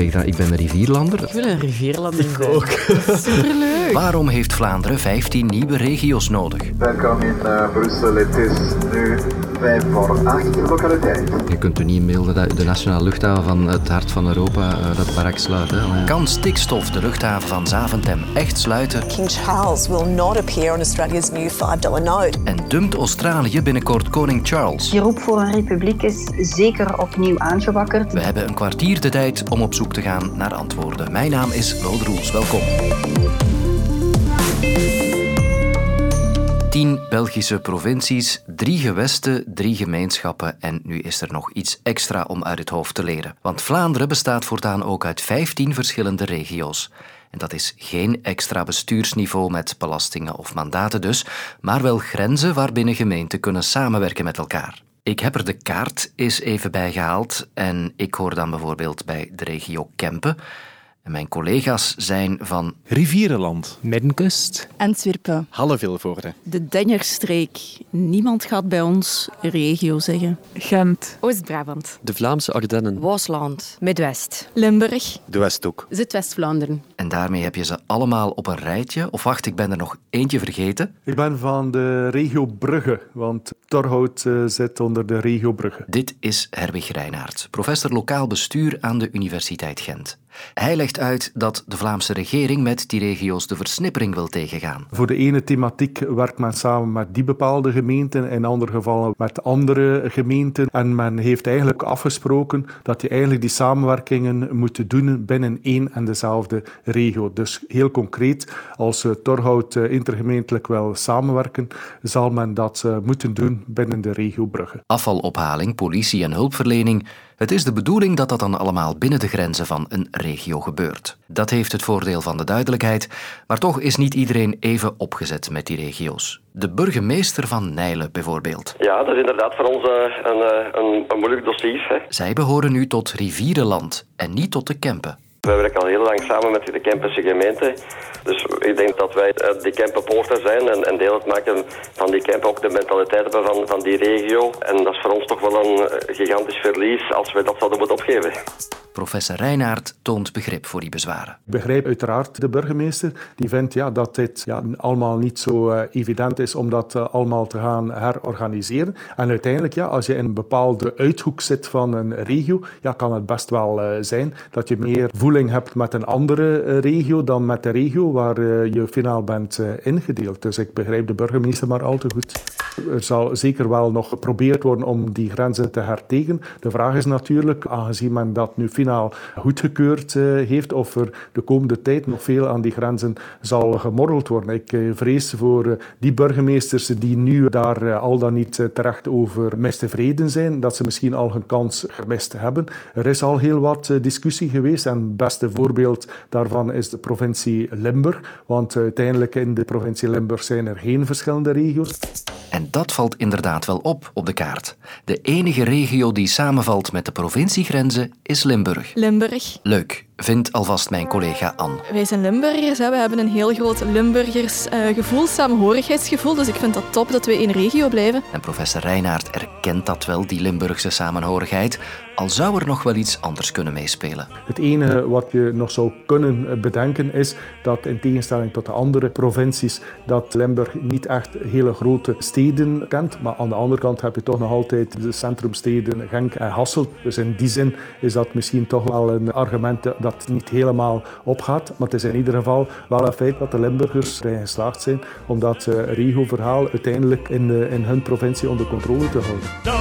zeg dan, ik ben een rivierlander. Ik wil een rivierlander Ik ook. Superleuk. Waarom heeft Vlaanderen 15 nieuwe regio's nodig? Welkom in uh, Brussel. Het is nu 5 voor 8 lokaliteit. Je kunt er niet inbeelden dat de nationale luchthaven van het hart van Europa uh, dat barak sluit. Hè? Kan stikstof de luchthaven van Zaventem echt sluiten? King Charles will not appear on Australia's new $5 note. En dumpt Australië binnenkort koning Charles? Die roep voor een republiek is zeker opnieuw aangewakkerd. We hebben een kwartier de tijd om op zoek te gaan naar antwoorden. Mijn naam is Lode Roels. Welkom. Belgische provincies, drie gewesten, drie gemeenschappen en nu is er nog iets extra om uit het hoofd te leren. Want Vlaanderen bestaat voortaan ook uit 15 verschillende regio's. En dat is geen extra bestuursniveau met belastingen of mandaten dus, maar wel grenzen waarbinnen gemeenten kunnen samenwerken met elkaar. Ik heb er de kaart eens even bij gehaald en ik hoor dan bijvoorbeeld bij de regio Kempen. En mijn collega's zijn van Rivierenland. Middenkust. Antwerpen. Halle-Vilvoorde. De Denjerstreek. Niemand gaat bij ons regio zeggen. Gent. Oost-Brabant. De Vlaamse Ardennen. Waasland. Midwest. Limburg. De Westhoek. Zuidwest-Vlaanderen. En daarmee heb je ze allemaal op een rijtje. Of wacht, ik ben er nog eentje vergeten. Ik ben van de regio Brugge, want Torhout uh, zit onder de regio Brugge. Dit is Herwig Reinaert, professor lokaal bestuur aan de Universiteit Gent. Hij legt uit dat de Vlaamse regering met die regio's de versnippering wil tegengaan. Voor de ene thematiek werkt men samen met die bepaalde gemeenten, in andere gevallen met andere gemeenten. En men heeft eigenlijk afgesproken dat je eigenlijk die samenwerkingen moet doen binnen één en dezelfde regio. Dus heel concreet, als Torhout intergemeentelijk wil samenwerken, zal men dat moeten doen binnen de regio Brugge. Afvalophaling, politie en hulpverlening. Het is de bedoeling dat dat dan allemaal binnen de grenzen van een regio gebeurt. Dat heeft het voordeel van de duidelijkheid, maar toch is niet iedereen even opgezet met die regio's. De burgemeester van Nijlen bijvoorbeeld. Ja, dat is inderdaad voor ons een, een, een moeilijk dossier. Hè. Zij behoren nu tot Rivierenland en niet tot de Kempen. We werken al heel lang samen met de Kempense gemeente. Dus ik denk dat wij de Kempenpoorter zijn en, en deel uitmaken van die Kempen ook de mentaliteit hebben van, van die regio. En dat is voor ons toch wel een gigantisch verlies als wij dat zouden moeten opgeven. Professor Reinaert toont begrip voor die bezwaren. Ik begrijp uiteraard de burgemeester. Die vindt ja, dat dit ja, allemaal niet zo uh, evident is om dat uh, allemaal te gaan herorganiseren. En uiteindelijk, ja, als je in een bepaalde uithoek zit van een regio, ja, kan het best wel uh, zijn dat je meer voeling hebt met een andere regio dan met de regio waar je finaal bent ingedeeld. Dus ik begrijp de burgemeester maar al te goed. Er zal zeker wel nog geprobeerd worden om die grenzen te hertegen. De vraag is natuurlijk, aangezien men dat nu finaal goedgekeurd uh, heeft, of er de komende tijd nog veel aan die grenzen zal gemorreld worden. Ik uh, vrees voor uh, die burgemeesters die nu daar al dan niet terecht over mistevreden zijn, dat ze misschien al hun kans gemist hebben. Er is al heel wat discussie geweest en het beste voorbeeld daarvan is de provincie Limburg, want uiteindelijk in de provincie Limburg zijn er geen verschillende regio's. En dat valt inderdaad wel op op de kaart. De enige regio die samenvalt met de provinciegrenzen is Limburg. Limburg. Leuk, vindt alvast mijn collega Anne. Wij zijn Limburgers, hè. we hebben een heel groot Limburgers uh, gevoel, samenhorigheidsgevoel, dus ik vind dat top dat we één regio blijven. En professor Reinaert erkent dat wel, die Limburgse samenhorigheid, al zou er nog wel iets anders kunnen meespelen. Het enige wat je nog zou kunnen bedenken is dat in tegenstelling tot de andere provincies, dat Limburg niet echt hele grote steden kent, maar aan de andere kant heb je toch nog altijd de centrumsteden Genk en Hasselt. Dus in die zin is dat misschien toch wel een argument dat niet helemaal opgaat. Maar het is in ieder geval wel een feit dat de Limburgers erin geslaagd zijn om dat uh, regio-verhaal uiteindelijk in, in hun provincie onder controle te houden.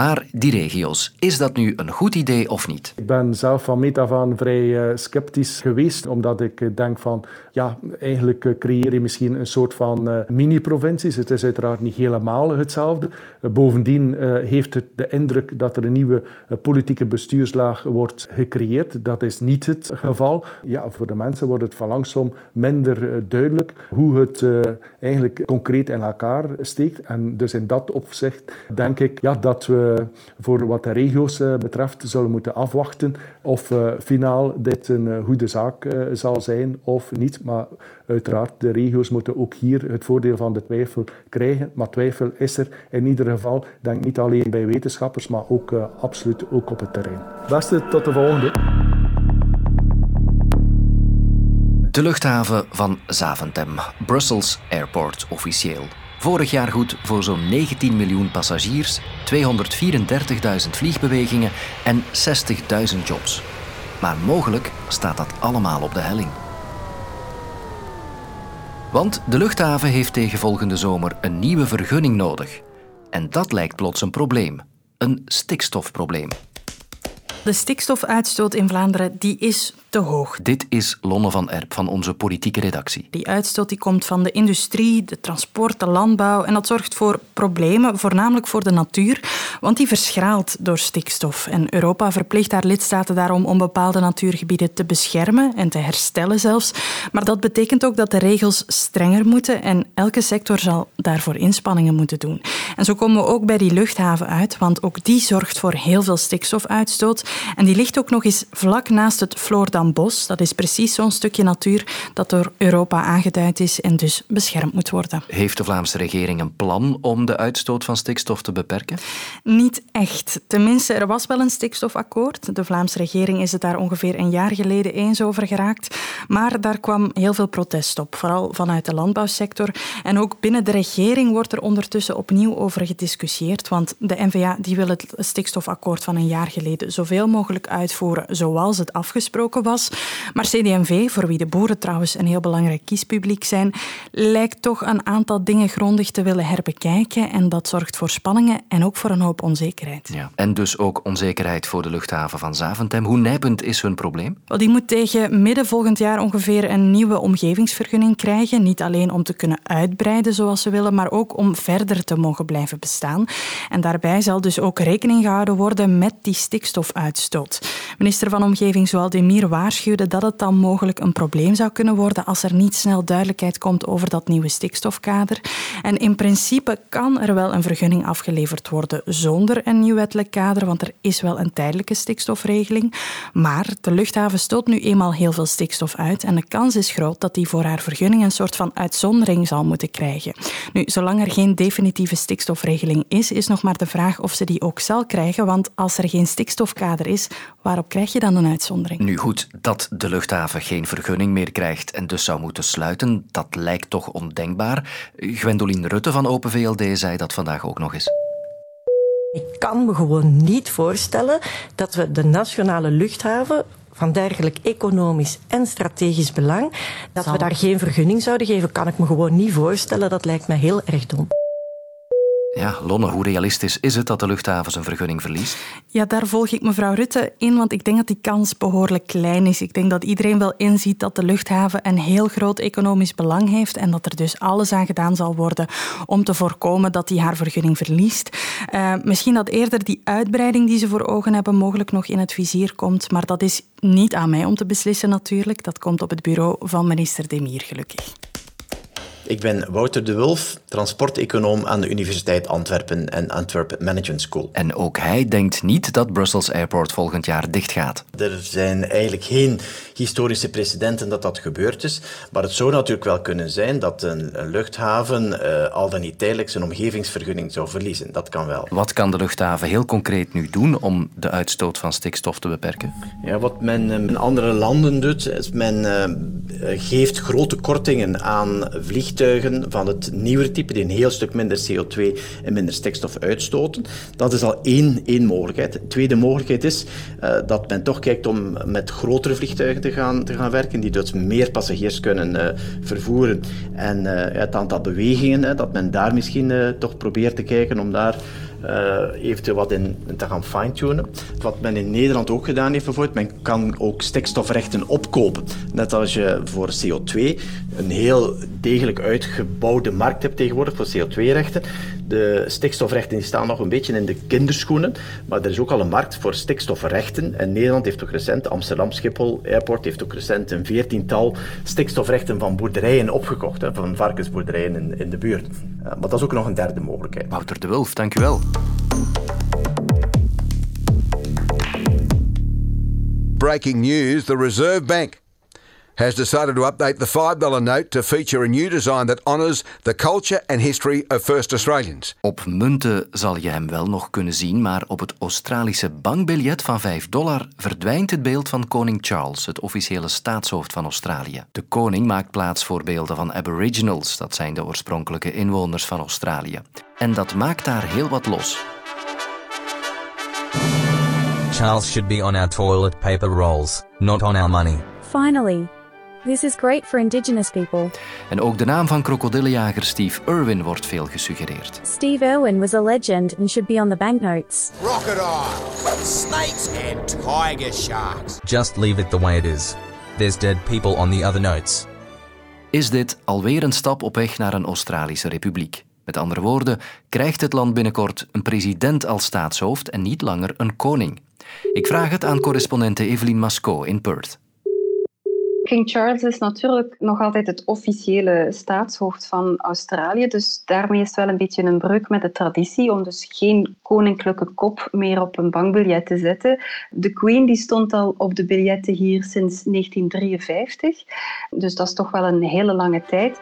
Maar die regio's, is dat nu een goed idee of niet? Ik ben zelf van meet af aan vrij uh, sceptisch geweest, omdat ik uh, denk van, ja, eigenlijk uh, creëer je misschien een soort van mini-provincies. Het is uiteraard niet helemaal hetzelfde. bovendien heeft het de indruk dat er een nieuwe politieke bestuurslaag wordt gecreëerd. Dat is niet het geval. Ja, voor de mensen wordt het van langsom minder duidelijk hoe het eigenlijk concreet in elkaar steekt. En dus in dat opzicht denk ik ja, dat we voor wat de regio's betreft zullen moeten afwachten of finaal dit een goede zaak zal zijn of niet. Maar uiteraard, de regio's moeten ook hier het voordeel van de twijfel krijgen. Maar twijfel is er in ieder geval, denk niet alleen bij wetenschappers, maar ook absoluut ook op het terrein. Beste, tot de volgende. De luchthaven van Zaventem, Brussels Airport officieel. Vorig jaar goed voor zo'n 19 miljoen passagiers, 234.000 vliegbewegingen en 60.000 jobs. Maar mogelijk staat dat allemaal op de helling. Want de luchthaven heeft tegen volgende zomer een nieuwe vergunning nodig. En dat lijkt plots een probleem. Een stikstofprobleem. De stikstofuitstoot in Vlaanderen die is te hoog. Dit is Lonne van Erp van onze politieke redactie. Die uitstoot die komt van de industrie, de transport, de landbouw en dat zorgt voor problemen, voornamelijk voor de natuur, want die verschraalt door stikstof. En Europa verplicht haar lidstaten daarom om bepaalde natuurgebieden te beschermen en te herstellen zelfs. Maar dat betekent ook dat de regels strenger moeten en elke sector zal daarvoor inspanningen moeten doen. En zo komen we ook bij die luchthaven uit, want ook die zorgt voor heel veel stikstofuitstoot. En die ligt ook nog eens vlak naast het Floordambos. Dat is precies zo'n stukje natuur dat door Europa aangeduid is en dus beschermd moet worden. Heeft de Vlaamse regering een plan om de uitstoot van stikstof te beperken? Niet echt. Tenminste, er was wel een stikstofakkoord. De Vlaamse regering is het daar ongeveer een jaar geleden eens over geraakt. Maar daar kwam heel veel protest op, vooral vanuit de landbouwsector. En ook binnen de regering wordt er ondertussen opnieuw over gediscussieerd, want de NVA die wil het stikstofakkoord van een jaar geleden zoveel mogelijk uitvoeren zoals het afgesproken was. Maar CD&V, voor wie de boeren trouwens een heel belangrijk kiespubliek zijn, lijkt toch een aantal dingen grondig te willen herbekijken en dat zorgt voor spanningen en ook voor een hoop onzekerheid. Ja. En dus ook onzekerheid voor de luchthaven van Zaventem. Hoe nijpend is hun probleem? Wel, die moet tegen midden volgend jaar ongeveer een nieuwe omgevingsvergunning krijgen. Niet alleen om te kunnen uitbreiden zoals ze willen, maar ook om verder te mogen blijven bestaan. En daarbij zal dus ook rekening gehouden worden met die stikstofuitstoot. Minister van Omgeving Zoal Demir waarschuwde dat het dan mogelijk een probleem zou kunnen worden als er niet snel duidelijkheid komt over dat nieuwe stikstofkader. En in principe kan er wel een vergunning afgeleverd worden zonder een nieuw wettelijk kader, want er is wel een tijdelijke stikstofregeling. Maar de luchthaven stoot nu eenmaal heel veel stikstof uit en de kans is groot dat die voor haar vergunning een soort van uitzondering zal moeten krijgen. Nu, zolang er geen definitieve stikstofregeling is, is nog maar de vraag of ze die ook zal krijgen, want als er geen stikstofkader is, waarop krijg je dan een uitzondering? Nu goed, dat de luchthaven geen vergunning meer krijgt en dus zou moeten sluiten, dat lijkt toch ondenkbaar. Gwendoline Rutte van Open VLD zei dat vandaag ook nog eens. Ik kan me gewoon niet voorstellen dat we de nationale luchthaven van dergelijk economisch en strategisch belang, dat we daar geen vergunning zouden geven, kan ik me gewoon niet voorstellen. Dat lijkt me heel erg dom. Ja, Lonne, hoe realistisch is het dat de luchthaven zijn vergunning verliest? Ja, daar volg ik mevrouw Rutte in, want ik denk dat die kans behoorlijk klein is. Ik denk dat iedereen wel inziet dat de luchthaven een heel groot economisch belang heeft en dat er dus alles aan gedaan zal worden om te voorkomen dat die haar vergunning verliest. Uh, misschien dat eerder die uitbreiding die ze voor ogen hebben mogelijk nog in het vizier komt, maar dat is niet aan mij om te beslissen natuurlijk. Dat komt op het bureau van minister Demir, gelukkig. Ik ben Wouter de Wulf, transporteconoom aan de Universiteit Antwerpen en Antwerp Management School. En ook hij denkt niet dat Brussels Airport volgend jaar dicht gaat. Er zijn eigenlijk geen historische precedenten dat dat gebeurd is, maar het zou natuurlijk wel kunnen zijn dat een, luchthaven uh, al dan niet tijdelijk zijn omgevingsvergunning zou verliezen. Dat kan wel. Wat kan de luchthaven heel concreet nu doen om de uitstoot van stikstof te beperken? Ja, wat men in andere landen doet, is men uh, geeft grote kortingen aan vliegtuigen van het nieuwere type, die een heel stuk minder CO2 en minder stikstof uitstoten. Dat is al één, één mogelijkheid. De tweede mogelijkheid is uh, dat men toch kijkt om met grotere vliegtuigen te gaan, te gaan werken, die dus meer passagiers kunnen uh, vervoeren. En uh, het aantal bewegingen, dat men daar misschien toch probeert te kijken om daar eventueel wat in, te gaan fine-tunen. Wat men in Nederland ook gedaan heeft bijvoorbeeld, men kan ook stikstofrechten opkopen. Net als je voor CO2 een heel degelijk uitgebouwde markt hebt tegenwoordig voor CO2-rechten. De stikstofrechten die staan nog een beetje in de kinderschoenen, maar er is ook al een markt voor stikstofrechten. En Nederland heeft ook recent, Amsterdam Schiphol Airport heeft ook recent een veertiental stikstofrechten van boerderijen opgekocht, van varkensboerderijen in, de buurt. Eh, maar dat is ook nog een derde mogelijkheid. Wouter de Wulf, dank u wel. Breaking news, the Reserve Bank has decided to update the $5 note to feature a new design that honours the culture and history of First Australians. Op munten zal je hem wel nog kunnen zien, maar op het Australische bankbiljet van 5 dollar verdwijnt het beeld van koning Charles, het officiële staatshoofd van Australië. De koning maakt plaats voor beelden van Aboriginals, dat zijn de oorspronkelijke inwoners van Australië. En dat maakt daar heel wat los. Charles should be on our toilet paper rolls, not on our money. Finally, this is great for Indigenous people. En ook de naam van krokodillenjager Steve Irwin wordt veel gesuggereerd. Steve Irwin was a legend and should be on the banknotes. Crocodile, snakes and tiger sharks. Just leave it the way it is. There's dead people on the other notes. Is dit alweer een stap op weg naar een Australische republiek? Met andere woorden, krijgt het land binnenkort een president als staatshoofd en niet langer een koning? Ik vraag het aan correspondente Evelien Masco in Perth. King Charles is natuurlijk nog altijd het officiële staatshoofd van Australië. Dus daarmee is het wel een beetje een breuk met de traditie om dus geen koninklijke kop meer op een bankbiljet te zetten. De Queen die stond al op de biljetten hier sinds 1953. Dus dat is toch wel een hele lange tijd.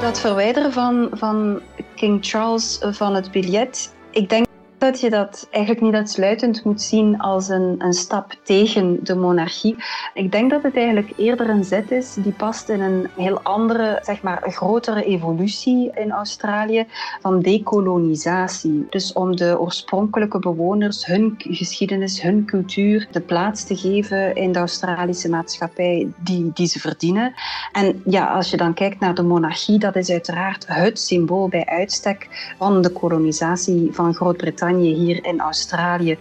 Dat verwijderen van, van King Charles van het biljet, ik denk dat je dat eigenlijk niet uitsluitend moet zien als een, een stap tegen de monarchie. Ik denk dat het eigenlijk eerder een zet is die past in een heel andere, zeg maar, grotere evolutie in Australië van dekolonisatie. Dus om de oorspronkelijke bewoners hun geschiedenis, hun cultuur de plaats te geven in de Australische maatschappij die, die ze verdienen. En ja, als je dan kijkt naar de monarchie, dat is uiteraard het symbool bij uitstek van de kolonisatie van Groot-Brittannië hier in Australië.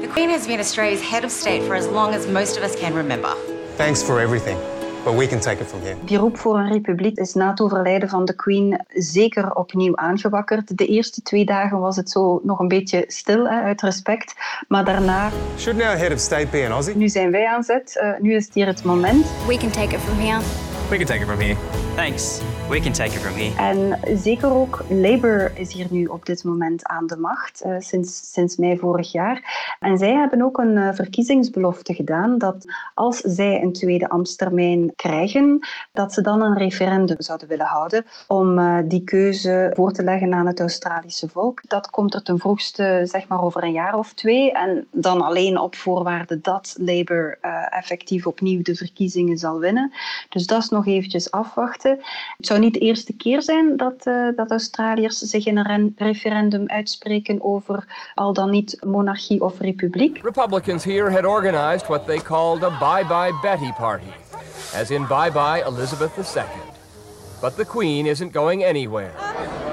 The Queen has been Australia's head of state for as long as most of us can remember. Thanks for everything, but we can take it from here. Die roep voor een republiek is na het overlijden van de Queen zeker opnieuw aangewakkerd. De eerste twee dagen was het zo nog een beetje stil, hè, uit respect. Maar daarna... Shouldn't our head of state be an Aussie? Nu zijn wij aan zet. Uh, nu is het hier het moment. We can take it from here. We can take it from here. Thanks. We can take it from here. En zeker ook Labour is hier nu op dit moment aan de macht, uh, sinds, sinds mei vorig jaar. En zij hebben ook een uh, verkiezingsbelofte gedaan dat als zij een tweede ambtstermijn krijgen, dat ze dan een referendum zouden willen houden om uh, die keuze voor te leggen aan het Australische volk. Dat komt er ten vroegste zeg maar over een jaar of twee. En dan alleen op voorwaarde dat Labour effectief opnieuw de verkiezingen zal winnen. Dus dat is nog eventjes afwachten. Zou niet de eerste keer zijn dat, uh, dat Australiërs zich in een referendum uitspreken over al dan niet monarchie of republiek. Republicans here had organized what they called a bye-bye Betty party, as in bye-bye Elizabeth II. But the Queen isn't going anywhere.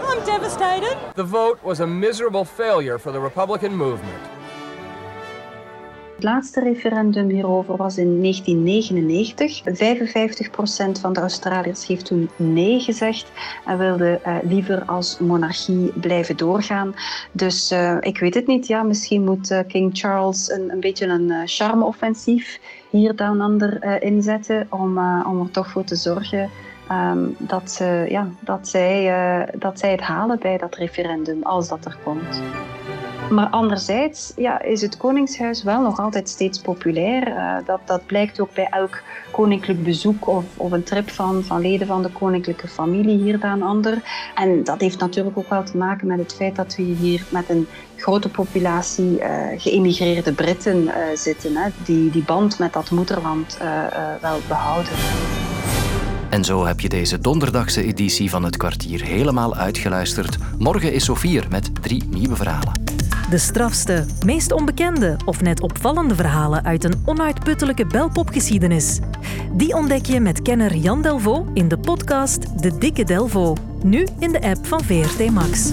I'm devastated. The vote was a miserable failure for the Republican movement. Het laatste referendum hierover was in 1999. 55% van de Australiërs heeft toen nee gezegd en wilde uh, liever als monarchie blijven doorgaan. Dus uh, ik weet het niet. Ja, misschien moet uh, King Charles een, een beetje een charme-offensief hier dan ander inzetten om, om er toch voor te zorgen um, dat, ja, dat, zij, dat zij het halen bij dat referendum, als dat er komt. Maar anderzijds ja, is het Koningshuis wel nog altijd steeds populair. Uh, dat, dat blijkt ook bij elk koninklijk bezoek of, of een trip van, van leden van de koninklijke familie hier dan ander. En dat heeft natuurlijk ook wel te maken met het feit dat we hier met een grote populatie uh, geëmigreerde Britten uh, zitten. Hè, die die band met dat moederland wel behouden. En zo heb je deze donderdagse editie van het kwartier helemaal uitgeluisterd. Morgen is Sofie er met drie nieuwe verhalen. De strafste, meest onbekende of net opvallende verhalen uit een onuitputtelijke belpopgeschiedenis. Die ontdek je met kenner Jan Delvaux in de podcast De Dikke Delvaux. Nu in de app van VRT Max.